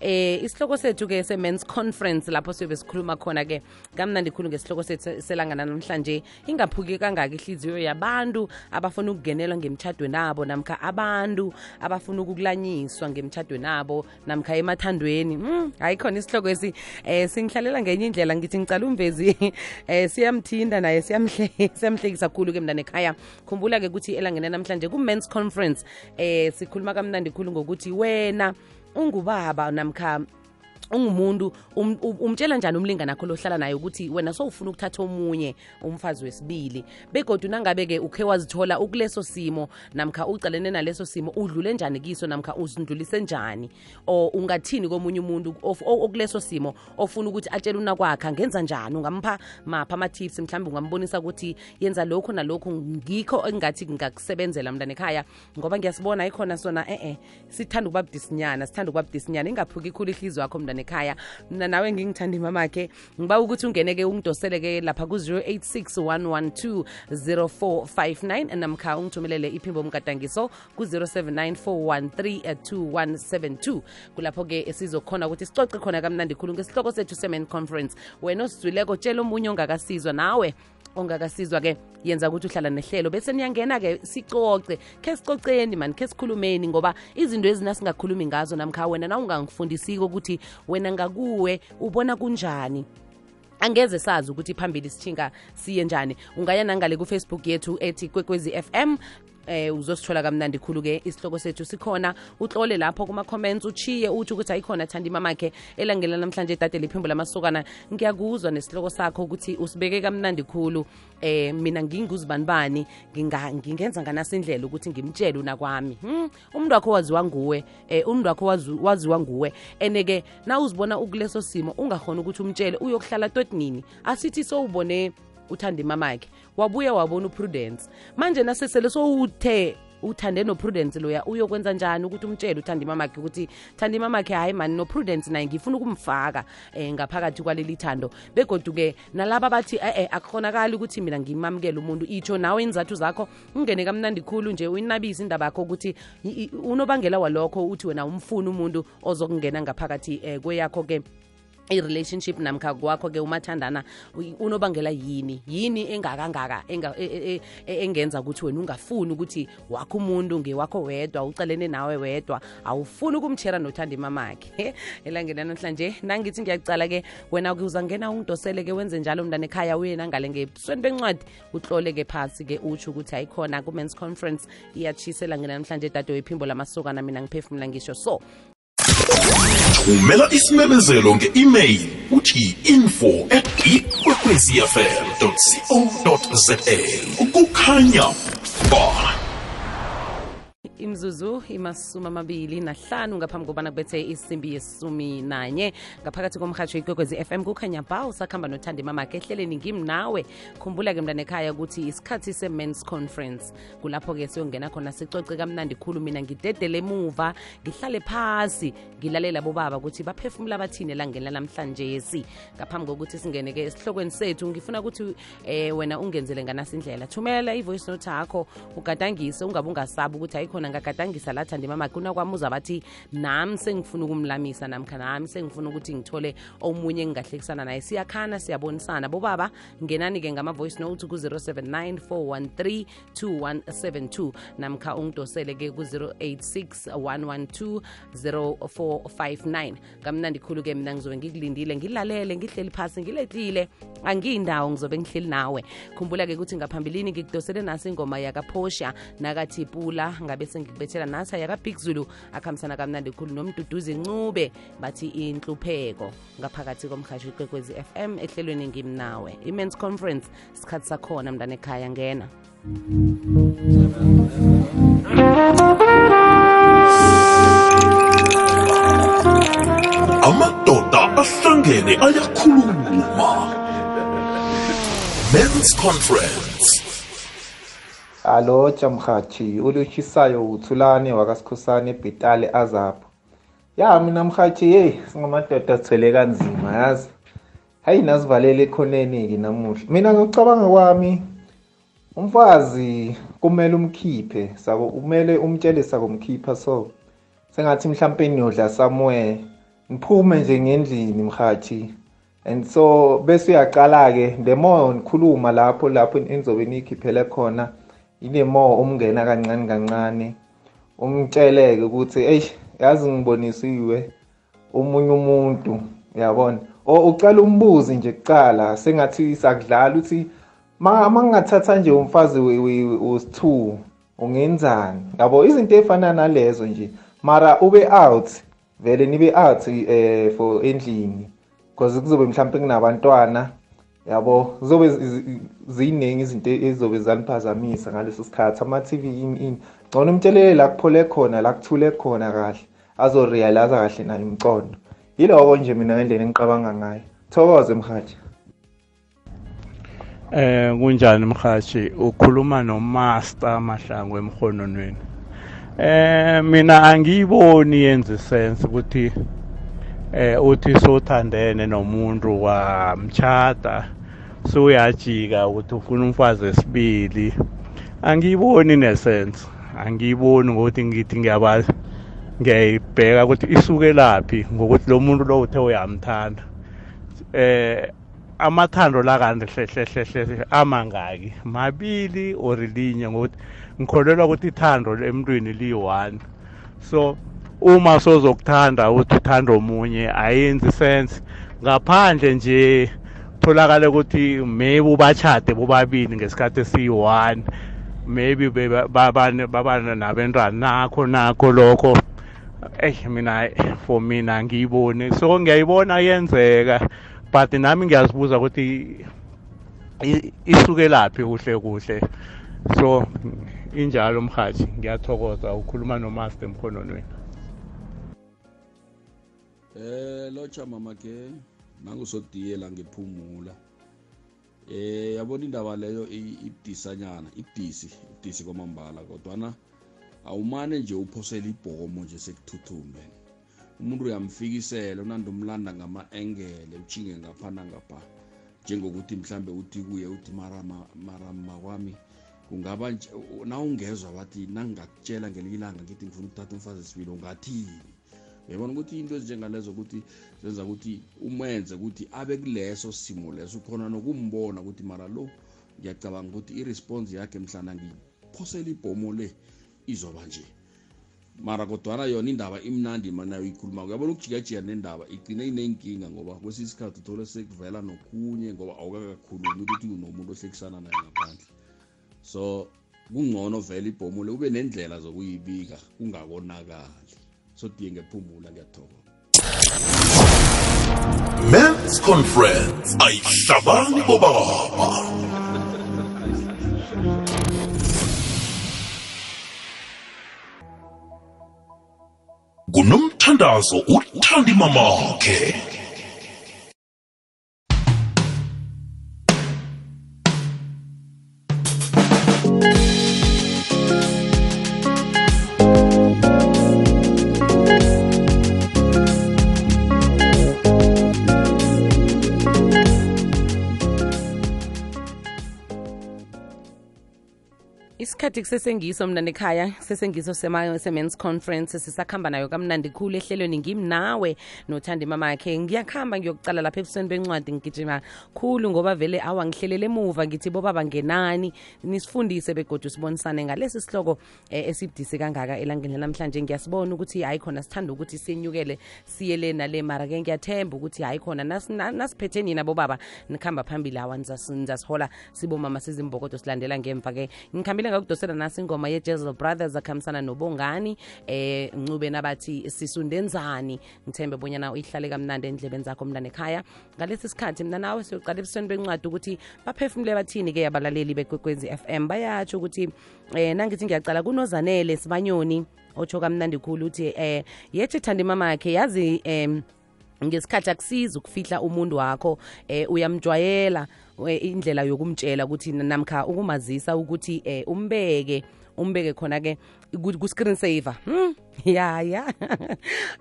eh isihloko sethu ke se-men's conference lapho siyobe sikhuluma khona ke kamnandi khulu ngesihloko sethu selangana namhlanje. Ingaphuki kangaka ihliziyo yabantu abafuna ukungenelwa ngemtshadweni abo namkha abantu abafuna ukukulanyiswa ngemtshadweni abo namkha emathandweni. Mm, hayi khona isihloko esi. Eh singihlalela ngenye indlela ngithi ngicala umvezi. Eh siyamthinda naye siyamhle siyamhlekisa khulu ke mntana ekhaya. Khumbula ke ukuthi elangene namhlanje ku-men's conference eh sikhuluma kamnandi khulu ngokuthi wena ungubaba namkha ungumuntu um- um- umtshela njani umlingani akho lohlala naye ukuthi wena sowufuna ukuthatha omunye umfazi wesibili? Begodwa nangabe-ke ukhe wazithola ukuleso simo namkha ucalene naleso simo udlule njani kiso namkha uzindlulise njani? Or ungathini komunye umuntu okuleso simo ofuna ukuthi atshele unakwakhe angenza njani? Ungampha mapha ama-tips mhlawumbe ungambonisa ukuthi yenza lokhu nalokhu ngikho engingathi ngingakusebenzela mntana ekhaya ngoba ngiyasibona ikhona sona e-e sithanda ukuba budisinyana sithanda ukuba budisinyana ingaphuki khulu ihliziyo yakho mntana ekhaya. Mna nawe ngingithanda imamakhe ngiba ukuthi ungene-ke ungidosele-ke lapha ku-086 112 0459 namkha ungithumelele iphimbo mgadangiso ku-079 413 2172 kulapho-ke esizokhona ukuthi sicoce khona kamnandi khulu ngesihloko sethu semen conference. Wena osizwileko tshela omunye ongakasizwa nawe ongakasizwa-ke yenza ukuthi uhlala nehlelo. Bese niyangena-ke sicoce khe sicoceni mani khe sikhulumeni ngoba izinto ezina singakhulumi ngazo namkha wena na ungangifundisiko ukuthi wena ngakuwe ubona kunjani? Angeze sazi ukuthi phambili sithinga siye njani. Ungaya nangale kufacebook yethu ethi kwekwezi fm eh uzosithola kamnandi khulu-ke isihloko sethu. Sikhona utlole lapho kuma-comments uchiye uthi ukuthi ayikhona thandi imamakhe elangela namhlanje dade liphimbo lamasokana. Ngiyakuzwa nesihloko sakho ukuthi usibeke kamnandi khulu. Eh mina nginguzibanibani ngingenza nganasindlela ukuthi ngimtshele unakwami hmm? umuntu wakho waziwa nguwe eh umuntu wakho waziwa nguwe. Ene-ke na uzibona ukuleso simo ungakhona ukuthi umtshele uyokuhlala totinini asithi sowubone uthanda imamakhe wabuya wabona uprudence. Manje nasesele sowuthe uthande noprudence loya uyokwenza njani ukuthi umtshele uthanda imamakhe ukuthi thanda imamakhe hayi mani noprudence naye ngifuna ukumfaka um ngaphakathi kwaleli thando. Begodwa-ke nalaba bathi e-e akukhonakali ukuthi mina ngimamukele umuntu itsho nawe inzathu zakho ungene kamnandi khulu nje uyinabise indaba yakho ukuthi unobangela walokho uthi wena umfuni umuntu ozokungena ngaphakathi um kweyakho-ke i-relationship namkha kwakho-ke umathandana unobangela yini? Yini engakangaka enga- e- e- e- engenza ukuthi wena ungafuni ukuthi wakho umuntu ngewakho wedwa ucalene nawe wedwa awufuni ukumtshera nothanda imamakhe? Elangeni namhlanje nangithi ngiyacala-ke wena uzangena ungidosele-ke wenze njalo mntana ekhaya uye nangale ngebusweni bencwadi utlole-ke phasi-ke utsho ukuthi ayikhona ku-mans conference iyatshisa elangeni namhlanje edade wephimbo lamasokana mina ngiphefumula ngisho. So thumela isimemezelo nge-email uthi info at ikwekwezfm co za kukhanya ba. Imzuzu imasumi amabili nahlanu ngaphambi kobana kubethe isimbi yesumi nanye. Ngaphakathi komhatsho ikwekwezi fm kukhanya ba usakuhamba nothanda imamakhe ehleleni ngimnawe khumbula-ke mntana ekhaya ukuthi isikhathi se-mans conference. Kulapho-ke siyongena khona sicoce kamnandi khulu mina ngidedele emuva ngihlale phasi ngilalela bobaba ukuthi baphefumula bathini elangeni lanamhlanje si ngaphambi kokuthi singene-ke esihlokweni sethu ngifuna ukuthi eh wena ungenzele nganasindlela. Thumela i-voice note yakho ugadangise ungabe ungasabi ukuthi ayikhona ngagadangisa lathanda imamakhe unakwami uzabathi nami sengifuna ukumlamisa namkha nami sengifuna ukuthi ngithole omunye engingahlekisana naye. Siyakhana siyabonisana. Bobaba ngenani-ke ngama-voice note ku-079 413 2172 namkha ungidosele-ke ku-086 112 0459 kamnandi khulu-ke mina ngizobe ngikulindile ngilalele ngihleli phasi ngiletlile angiyindawo ngizobe ngihleli nawe. Khumbula-ke ukuthi ngaphambilini ngikudosele nasi ingoma yakaphosha nakathi pula ngabe sengikubethela nasa yakabig zulu akuhambisana kamnandi khulu nomduduzi ncube bathi inhlupheko ngaphakathi komhashi ikwekwezi fm ehlelweni ngimnawe. I-mens conference isikhathi sakhona mntana ekhaya ngena. Amadoda ahlangene ayakhuluma. Men's conference. Alo jamhathi ulushisayo uthulane wakasikhosana ebhetale azapho. Ya mina mhathi yeyi singamadoda sithwele kanzima yazi. Hayi nasivalele ekhoneni-ke namuhla. Mina ngokucabanga kwami umfazi kumele umkhiphe sako kumele umtshele sakumkhipha so. Sengathi mhlawumpe niyodla somewhere ngiphume nje ngendlini mhathi and so bese uyaqala-ke the more ngikhuluma lapho lapho enizobe niyikhiphele khona ile more umngena kancane kancane umtsheleke ukuthi eyi yazi ngibonisiwe omunye umuntu. Uyabona? Or ucala umbuzi nje kuqala sengathi sakudlala ukuthi ma mangathatha nje umfazi was2 ungenzani? Yabo izinto ezifana nalezo nje mara ube out vele nibe out eh for endlini because kuzobe mhlawumbe kunabantwana yabo zobe ziningi izinto ezizobe zaniphazamisa ngaleso sikhathi. Ama-tv ini ini? Ngcono umtshelele la kuphole khona la kuthule khona kahle azorealize kahle nayo imcondo yiloko nje mina ngendlela engiqabanga ngayo. Thokoze mhathi Eh kunjani mhathi ukhuluma nomaster mahlangu emhononweni Eh mina angiyiboni yenze sense ukuthi eh uthi sothandene nomuntu wamchata suyajika ukuthi ufuna umfazi esibili angiyiboni nesense angiyiboni ngokuthi ngithi ngiyabazi ngiyayibheka ukuthi isuke laphi ngokuthi lo muntu lo uthe uyamthanda. Eh amathando la kanti hlehlehle amangaki. Mabili or linye ngokuthi ngikholelwa ukuthi ithando emntwini liyi-one. So uma sozokuthanda ukuthi uthanda omunye ayenzi sense. Ngaphandle nje tholakale ukuthi maybe ubachade bobabili ngesikhathi esiyi-one maybe babana nabentwana nakho nakho lokho. Eyi mina for mina ngiyiboni so ngiyayibona yenzeka but nami ngiyazibuza ukuthi isuke laphi kuhle kuhle. So injalo mhathi ngiyathokoza. Ukhuluma nomaster emkhononweni eh locha mama ke nangusodiyela ngephumula eh yabona indaba leyo ibudisanyana ibudisi ibudisi kwamambala kodwana awumane nje uphosela ibhomo nje sekuthuthume umuntu uyamfikisela unandi umlanda ngama-engele uchinge ngapha nangapha njengokuthi mhlambe uthi kuye uthi marama kwami. Kungaba nawungezwa bathi nangingakutshela ngelinye ilanga ngithi ngifuna ukuthatha umfazi sibili ungathini? Uyabona ukuthi into ezinjengalezo ukuthi zenza ukuthi umenze ukuthi abe kuleso simo leso ukhona nokumbona ukuthi mara lo ngiyacabanga ukuthi iresponse yakhe mhlana ngiphosela ibhomo le izoba nje. Mara kodwana yona indaba imnandi manayo ikhuluma uyabona ukujikajika nendaba igcine inenkinga ngoba kwesinye isikhathi uthole sekuvela nokhunye ngoba awukakakhulumi ukuthi unomuntu ohlekisana naye ngaphandle. So kungcono vele ibhomule ube nendlela zokuyibika kungakonakali so diye ngephumula ngiyathokoza. Men's conference. Ayihlabani bobaba kunomthandazo uthandi mamakhe. Isikhathi kusesengiso mna nekhaya sesengiso se-men's conference sisakhamba nayo kamnandi khulu ehlelweni. Ngimnawe nothanda mamakhe. Ngiyakhamba ngiyokucala lapha ebusweni bencwadi ngigijima khulu ngoba vele awa ngihlelele emuva ngithi bobaba ngenani? Nisifundise begodwa sibonisane ngalesi sihloko eh, esibudisi kangaka elangeni namhlanje ngiyasibona ukuthi hayi khona sithanda ukuthi siyenyukele siye le nale mara-ke ngiyathemba ukuthi hayi khona nasiphethe nina bobaba nikhamba phambili awa nizasihola sibomama sizimbokodo silandela ngemva-ke ngikhambile ngakudosela nasi ingoma ye-jezel brothers akhambisana nobongani eh ncube nabathi sisundenzani? Ngithembe bonyana uyihlale kamnandi endlebeni zakho mntana ekhaya ngalesi sikhathi mna nawe siyoqala ebusweni bencwadi ukuthi baphefumule bathini-ke abalaleli bekwekwezi FM bayatsho ukuthi eh nangithi ngiyacala kunozanele sibanyoni otsho kamnandi khulu uthi eh yethe thanda imamakhe yazi eh ngesikhathi akusiza ukufihla umuntu wakho eh uyamjwayela indlela yokumtshela ukuthi namkha ukumazisa ukuthi eh umbeke umbeke khona-ke ku- ku-screen saver. Hmm? ya ya.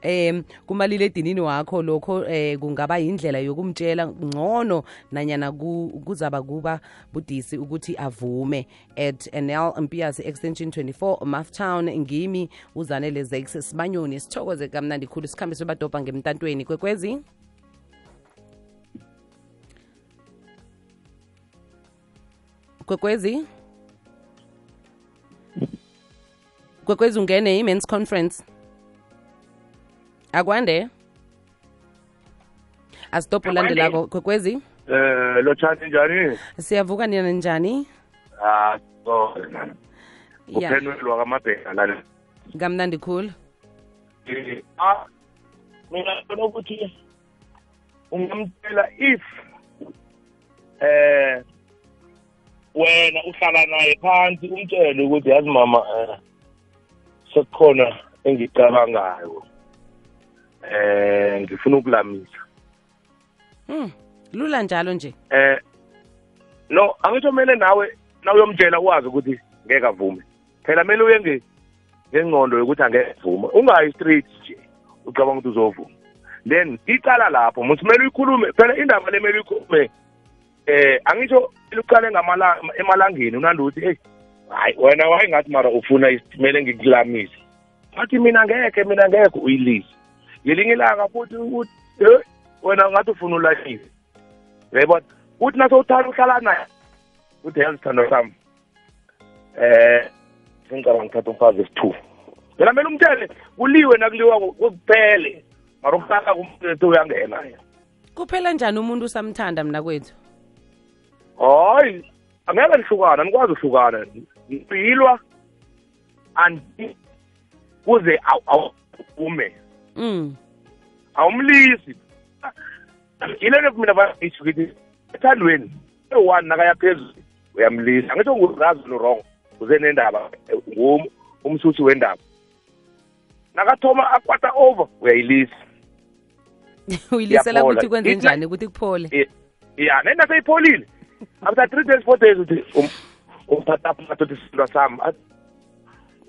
Um kumalile edinini wakho lokho eh kungaba indlela yokumtshela ngcono nanyana kuzaba kuba budisi ukuthi avume. At nl mpias extension 24 maftown ngimi uzanele zex sibanyoni sithokoze kamnandi khulu sikhambe sobadobha ngemtantweni kwekwezi kwekwezi? Kwekwezi ungene i-mans conference. Akwande? Asitopho ulandelako kwekwezi? Eh lotshani njani? siyavuka nina njani? Ah so ya. uphenwelwa kamabheka lana. kamnandi khulu. Ah mina ukuthi ungamtshela if eh wena uhlala naye phansi umtshele ukuthi yazi mama eh sekukhona engicabangayo. Eh ngifuna ukulamisa. hmm. lula njalo nje eh no angisho kumele nawe nawuyomtshela wazi ukuthi ngeke avume phela kumele uye nge- ngengqondo yokuthi angeke avume ungayi straight nje ucabanga ukuthi uzovuma then icala lapho muthi kumele uyikhulume phela indaba le kumele uyikhulume eh angisho uqale ngamala emalangeni unandi ukuthi hey hayi wena wayingathi mara ufuna isitimele ngikulamise wathi mina ngeke mina ngeke uyilise. Ngelinye ilanga futhi ukuthi eh wena ngathi ufuna ulalise uyayibona uthi naso uthanda uhlala naye uthi yazi sithando sami eh ngicabanga ngithatha umfazi wesi-two phela kumele umtshele kuliwe nakuliwa kukuphele mara ukuhlala kumthetho uyangena. Yena kuphela njani umuntu usamthanda mna kwethu hayi angeke lihlukana nikwazi uhlukana ngipilwa anti kuze aw- awume. Mm. awumlisi. Yilento mina bayisho ukuthi ethandweni eyi-one nakaya phezulu uyamlisa. Angisho ngurazi no-wrong uze nendaba ngum umsusi wendaba. Nakathoma akwata over uyayilisa. Uyilisela ukuthi kwenze njani ukuthi kuphole? Ya nenda seyipholile. After three days four days uthi um- umphathaphatha uthi sindwa sami.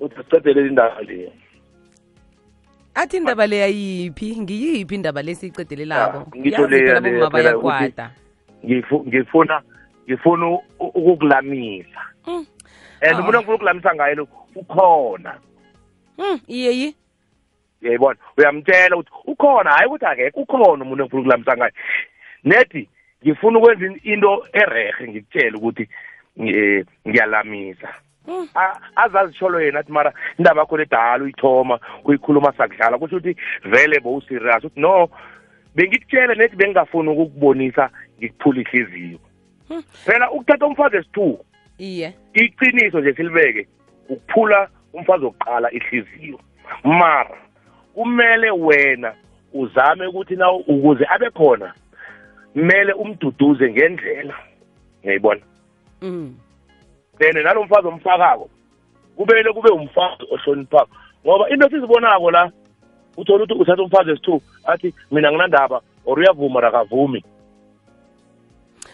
Uthi sicedele indaba le. Athi indaba le ayiphi ngiyiphi indaba le siyicedelelako ngitsho leya- leya bomma phela ukuthi- bayakwata Ngifu- ngifuna ngifuna ukukulamisa. Mm. and Ah. umuntu engifuna ukukulamisa ngayo lo ukhona. Hmm, iyeyi uyayibona? Uyamtshela ukuthi ukhona hayi ukuthi akekho ukhona umuntu engifuna ukukulamisa ngayo nedi ngifuna ukwenza in- into erehe ngikutshele ukuthi ngi- ngiyalamisa Mm. A- azazitsholo yena athi mara indaba yakho ledala uyithoma uyikhuluma sakudlala kusho ukuthi vele bowuserious uthi no bengikutshele nethi bengingafuni ukukubonisa ngikuphula ihliziyo Hmm. phela ukuthatha umfazi esi-two iye iqiniso nje silibeke ukuphula umfazi wokuqala ihliziyo mara kumele wena uzame ukuthi na ukuze abe khona kumele umduduze ngendlela. Ngiyayibona. Mm. then nalo mfazi omfakako kumele kube umfazi ohloniphako. Ngoba into esizibonako la uthola ukuthi uthatha umfazi esi-two athi mina nginandaba or uyavuma rakavumi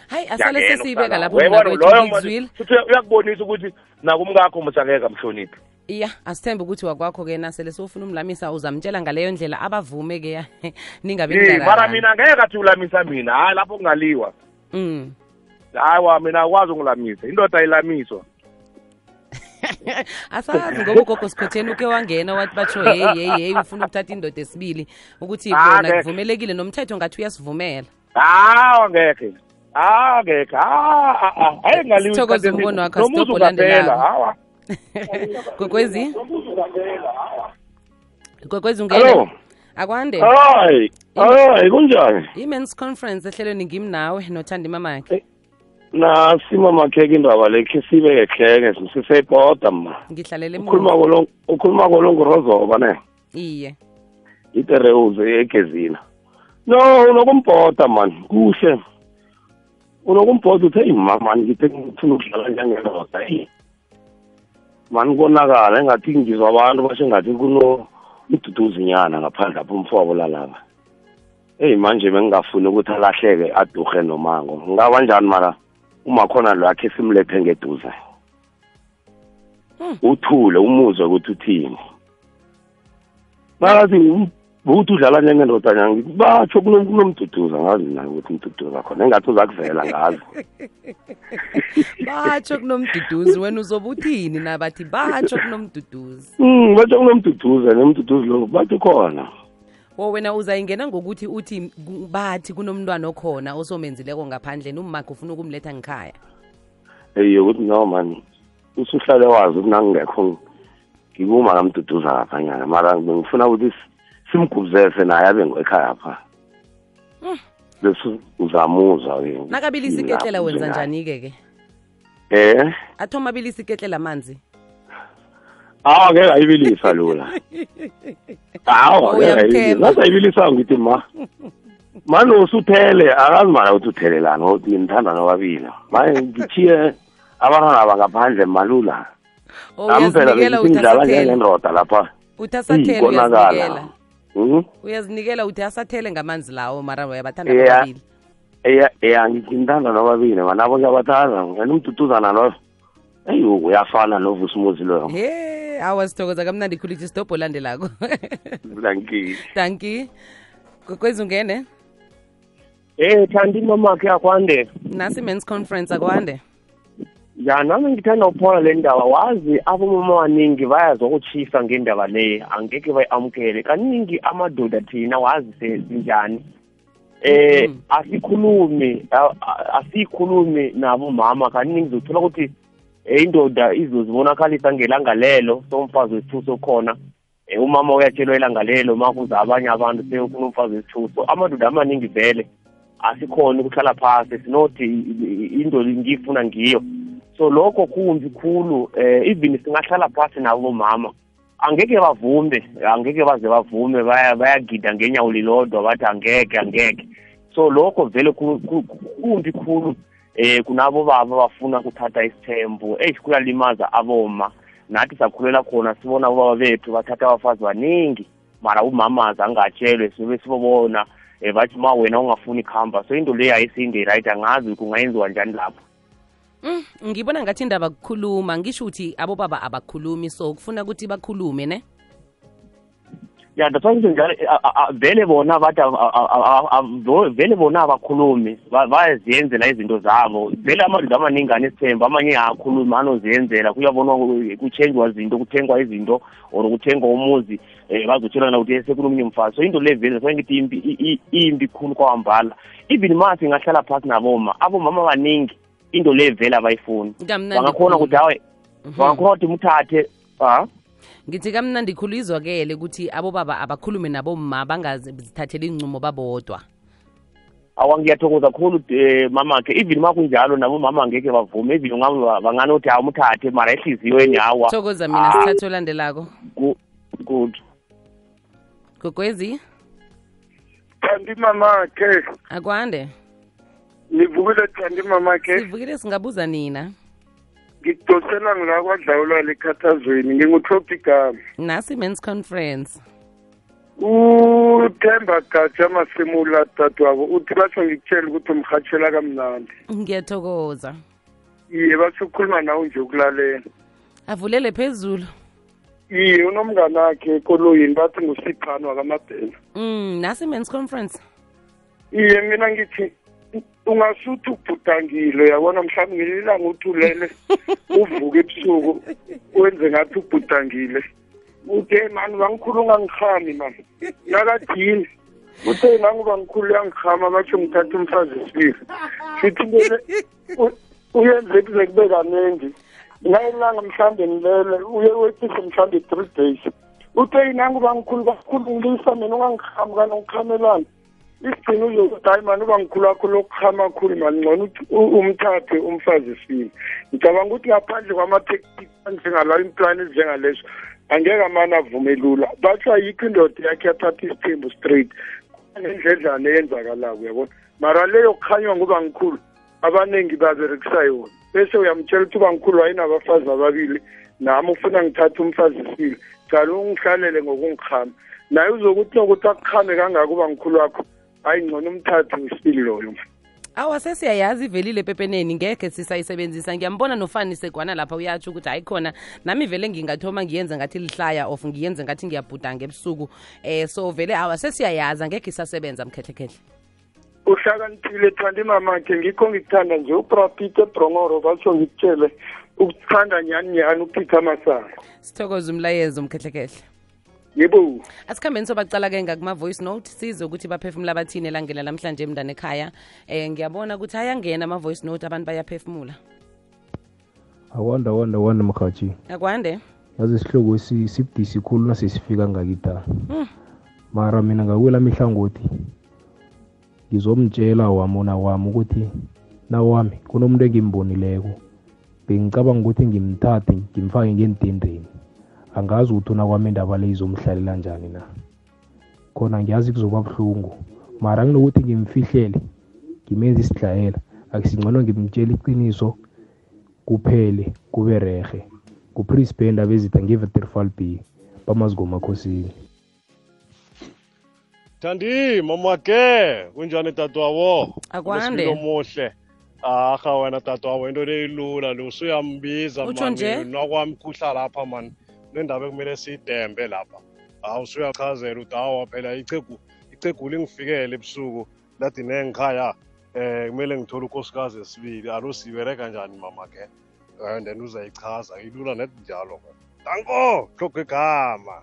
hayi asale sesiyibeka lapho loyo uyakubonisa ukuthi nakumngakho musangeke amhloniphi iya asithembe ukuthi wakwakho-ke nasele sowufuna umlamisa uzamtshela ngaleyo ndlela abavume-ke ningabe mara mina ngeke athi ulamisa mina. Hayi lapho kungaliwa. Mm. hayi mina akwazi ungilamisa indoda ayilamiswa. Asazi ngoba ugogo sikhotheni uke wangena wathi batsho heyi heyi heyi ufuna ukuthatha indoda esibili. Ukuthi Ah, bona kuvumelekile nomthetho ngathi uyasivumela. Hawa ngekhe hawa ngekhe hayi ngaliwi Sithokoze isikhathi umbono wakho, Nomuzi Kwekwezi? Hello. ungene akwande? Hayi hayi kunjani? I-mens conference ehlelweni ngimi nawe nothandi mamakhe nasima makheke indaba lekhe sibeke kheke sisebhoda ma ngihlalele ukhuluma kolongurozoba ne? Iye. Itereuze egezina. No unokumbhoda man. Kuhle. Unokumbhoda uthe ima mani ngithe ngifuna ukudlala njengendoda eyi mani konakala engathi ngizwa abantu basho ngathi kuno umduduzinyana ngaphandle apho umfowabo lalaba. Eyi manje bengingafuni ukuthi alahleke adurhe nomango. Ngaba njani mara umakhona lo akhe simlethe ngeduze? Uthule umuzwe ukuthi uthini? Bathi ukuthi udlala njengendoda nyangi batsho kuno- kunomduduza ngazi nayo ukuthi umduduza khona engathi uza kuvela ngazi. Batsho kunomduduzi wena uzobe uthini nabathi batsho kunomduduzi Mm, batsho kunomduduza nomduduzi lo bathi khona. Wo wena uzayingena ngokuthi uthi bathi kunomntwana okhona osomenzileko ngaphandleni ummakhe ufuna ukumletha ngikhaya eye ukuthi no man. Usuhlale wazi ukuthi nangingekho ngikuma kamduduza laphanyana mara bengifuna ukuthi simgubuzese naye abe ngekhaya pha. Bese uzamuzwa-ke nakabilisa iketlela wenza njani-ke ke eh? Athoma abilisa iketlela amanzi awa ngeke ayibilisa lula. Awa nasayibilisa ngithi ma. Mani usuthele akazi mana ukuthi uthelelani ukuthi ngimthanda nobabili. Manje ngithiye abantwana bangaphandle malula. Nami phela uyazinikela besithi uthi ngidlala asathele njengendoda lapha. Uthi asathele ikonakala uyazinikela Mhm. uyazinikela uthi asathele ngamanzi lawo mara uyabathanda babili eya. ngimthanda nobabili manabo ngiyabathanda ngena umduduzana loyo. Eyi uyafana novusumuzi loyo. He awa sithokoza kamnandi khulu ithi stobho olandelako. Danki danki kokwezi ungene? Eh thandi mamakhe akwande. nasi men's conference akwande Ya nami ngithanda ukuphola le ndaba wazi abomama abaningi bayazwa ukutshisa ngendaba le angeke bayamukele. Kaningi amadoda thina wazi se- sinjani eh Mhm. asikhulumi a- a- asikhulumi nabo mama kaningi uzothola ukuthi eh, indoda izozibonakalisa ngelanga lelo somfazi wesithuso khona. Eh, umama uyatshelwa ilanga lelo makuza abanye abantu seyofuna umfazi wesithuso. Amadoda amaningi vele asikhona ukuhlala phasi sinothi i- i- into ngiyifuna ngiyo. So lokho kumbi khulu eh even singahlala phasi nabo mama angeke bavume angeke baze bavume baya bayagida ngenyawo lilodwa bathi angeke angeke so lokho vele ku- ku- kumbi khulu eh kunabo baba bafuna ukuthatha isithembu eish kuyalimaza aboma. Nathi sakhulela khona sibona ubaba bethu bathatha abafazi baningi mara umamazi angatshelwe sibe sibobona um bathi ma wena ungafuni kuhamba so into leyo ayisinde right angazi kungayenziwa njani lapho. Mm, ngibona ngathi indaba kukhuluma ngisho ukuthi abobaba abakhulumi so kufuna ukuthi bakhulume ne? Ya that's why njalo eh, vele bona bathi vele bona abakhulumi bayaziyenzela izinto zabo. Vele amadoda amaningi anesithemba amanye ayakhuluma anoziyenzela kuyabonwa ku- kuchenjwa izinto kuthengwa izinto or kuthengwa umuzi um bazotshelana ukuthi sekunomunye umfazi. So into le vele so ngithi imbi i- i- imbi khulu kwawambala. Even ma singahlala phasi naboma abomama abaningi into le vele abayifuni. Kamnandi bangakhona khulu. ukuthi hawe bangakhona ukuthi muthathe ah ngithi kamnandi khulu izwakele ukuthi abobaba abakhulume nabomma bangazithathela incumo babodwa. Awa ngiyathokoza khulu um mamakhe even ma kunjalo nabo mama angeke bavume even ungabe banganothi hawu muthathe mara ehliziyweni hawa thokoza mina Ah. sithathe olandelako. Ku- good gogwezi? Thandi mamakhe akwande. Nivukile thandi mamakhe sivukile singabuza nina. Ngidosela ngila kwadlawulwa ekhathazweni ngingutlophi igama nasi men's conference. Uthemba gatsha masemula dadwabo uthi basho ngikutshela ukuthi umhatshela kamnandi. Ngiyathokoza. Iye basho ukhuluma nawe nje ukulalela. Avulele phezulu. Iye unomngane akhe ekoloyini bathi ngusiphani wakamabhela mm nasi men's conference. Iye mina ngithi ungasuthi ubhudangile yabona mhlawumbe ngelilanga uthi ulele uvuke ebusuku wenze ngathi ubhudangile uthe mani bangikhulu ungangikhami mani nakathini uthe nangu bangikhulu uyangikhama batsho ngithatha umfazi esibili sithi into le u- uyenze kuze kube kaningi ngayelanga mhlawumbe ngilele uye weqise mhlawumbe three days. Uthe nangu bangikhulu kakhulu ngilisa mina ungangikhami kanongikhamelani isigcina uzokuthi hayi mani uba ngikhulu akho lokuhama khulu mani ngcono uthi u- umthathe umfazi esibili ngicabanga ukuthi ngaphandle kwamatekniki anjengalawo implani ezinjengalezo angeke amani avume lula. Batsho ayikho indoda yakhe yathatha isithembu straight. Nendledlana eyenzakalako uyabona? Mara leyo kukhanywa nguba ngikhulu abaningi baberekisa yona bese uyamtshela ukuthi uba ngikhulu wayinabafazi ababili nami ufuna ngithathe umfazi esibili cala ungihlalele ngokungikhama. Naye uzokuthi nokuthi akukhame kangaka uba ngikhulu wakho hayi ngcono umthathu isibili loyo. Awa sesiyayazi ivelile epepeneni ngekhe sisayisebenzisa. Ngiyambona nofani segwana lapha uyatsho ukuthi hayi khona nami vele ngingathoma ngiyenze ngathi lihlaya of ngiyenze ngathi ngiyabhudanga ebusuku eh so vele awa sesiyayazi. Angekhe isasebenza mkhehlekhehle. Uhlakaniphile thandi imamakhe ngikho ngikuthanda nje uprapite ebrongoro batsho ngikutshele ukuthanda nyani nyani upeter masango sithokoza umlayezo mkhehlekhehle yebo. Asikhambeni sobacala-ke ngakuma-voice note size ukuthi baphefumula bathini elangela namhlanje emndane ekhaya. Eh ngiyabona ukuthi ayangena ama-voice note abantu bayaphefumula. Awanda wanda wanda mkhathi. Akwande? Yazi isihloko esi- sibudisi khulu nasesifika ngakita Hmm. mara mina ngakwela mihlangothi ngizomtshela wamona wami ukuthi nawami kunomuntu engimbonileko. Bengicabanga ukuthi ngimthathe ngimfake ngentendeni angazi ukuthi unakwami indaba le izomhlalela njani na? Khona ngiyazi kuzoba buhlungu. Mara nginokuthi ngimfihlele ngimenze isidlayela. Akusingcono ngimtshela iqiniso kuphele kube rehe kuprisband abezitha ngeveterfal b bamazigomakhosini Thandi mamake kunjani tatwawo Akwande. Unesipilo muhle aha wena dadwawo into leyilula lo usuyambiza nakwami kuhla lapha man nendaba ekumele siyidembe lapha hawu usuyachazela ukuthi hawa phela ichegu ichegu lingifikele ebusuku lathi nengikhaya eh kumele ngithole unkosikazi esibili alo sibereka kanjani mamake eh then uzayichaza ilula net njalo danko hloko igama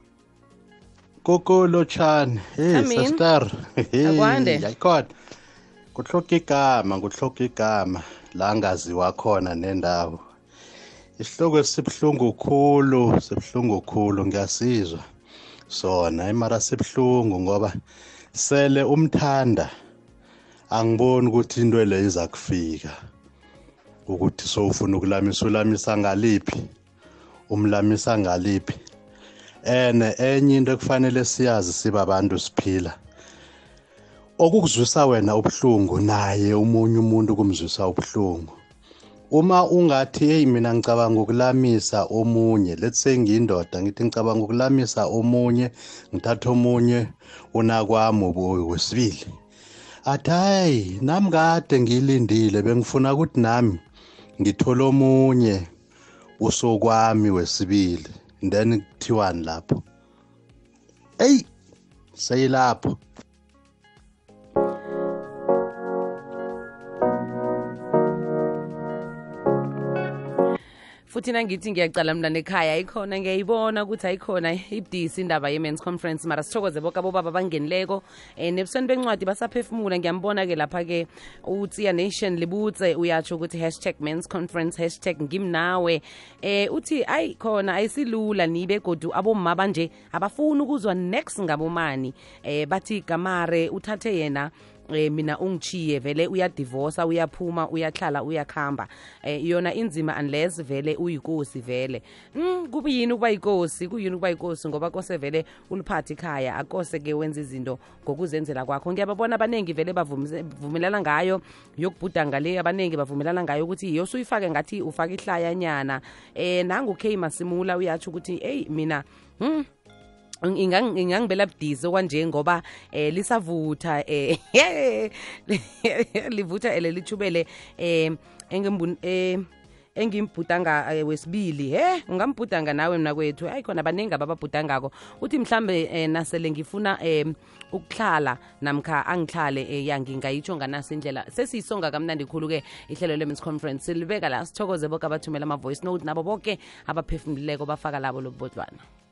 Koko lotshani. Hey Amin. sister. Akwande. Yayikhona. Kuhloka igama, kuhloka igama la ngaziwa khona nendawo. Isihloko esibhlungu khulu, sibhlungu khulu ngiyasizwa. Sona imara sibhlungu ngoba sele umthanda angiboni ukuthi into le iza kufika. ukuthi sowufuna ukulamisa ulamisa ngaliphi umlamisa ngaliphi ene enye into ekufanele siyazi siba abantu siphila okukuzwisa wena ubuhlungu naye umunye umuntu kumzwisa ubuhlungu uma ungathi hey mina ngicabanga ukulamisa omunye let's say ngiyindoda ngithi ngicabanga ukulamisa omunye ngithatha omunye unakwami wesibili. Athi hayi nami kade ngiyilindile bengifuna ukuthi nami ngithole omunye usokwami wesibili then kuthiwani lapho? Eyi seyilapho. Futhi nangithi ngiyacala mna nekhaya ayikhona ngiyayibona ukuthi ayikhona ibudisi indaba ye-mans conference. Mara sithokoze boke abobaba bangenileko um nebusweni bencwadi basaphefumula ngiyambona-ke lapha-ke utsiya nation libutse uyatsho ukuthi hashtag mans conference hashtag ngimnawe. Eh uthi ayi khona ayisilula nibe godu abomma banje abafuni ukuzwa next ngabomani. Eh bathi gamare uthathe yena. Eh mina ungichiye vele uyadivosa uyaphuma uyahlala uyakuhamba eh yona inzima unless vele uyikosi vele. Mm kubuyini ukuba yikosi? Kuyini ukuba yikosi? Ngoba kose vele uliphathe ikhaya akose ke wenza izinto ngokuzenzela kwakho. Ngiyababona abaningi vele bavumelana ngayo yokubhuda ngale abaningi bavumelana ngayo ukuthi yosuyifake ngathi ufake ihlayanyana eh nangu K Masimula uyatsho ukuthi eyi mina mm, ingang- ingangibela budisi okwanje ngoba eh lisavutha eh livutha ele lithubele eh engimbu eh engimbhudanga eh, wesibili he? Ungambhudanga nawe mna kwethu. Hayi khona baningi abababhudangako uthi mhlambe eh, nasele ngifuna eh, ukuhlala namkha angihlale eh, ya ngingayitsho nganaso indlela. Sesiyisonga kamnandi khulu-ke ihlelo le-mins conference. Silibeka la sithokoze boke abathumela ama-voice note nabo boke abaphefumulileko bafaka labo lobubodlwana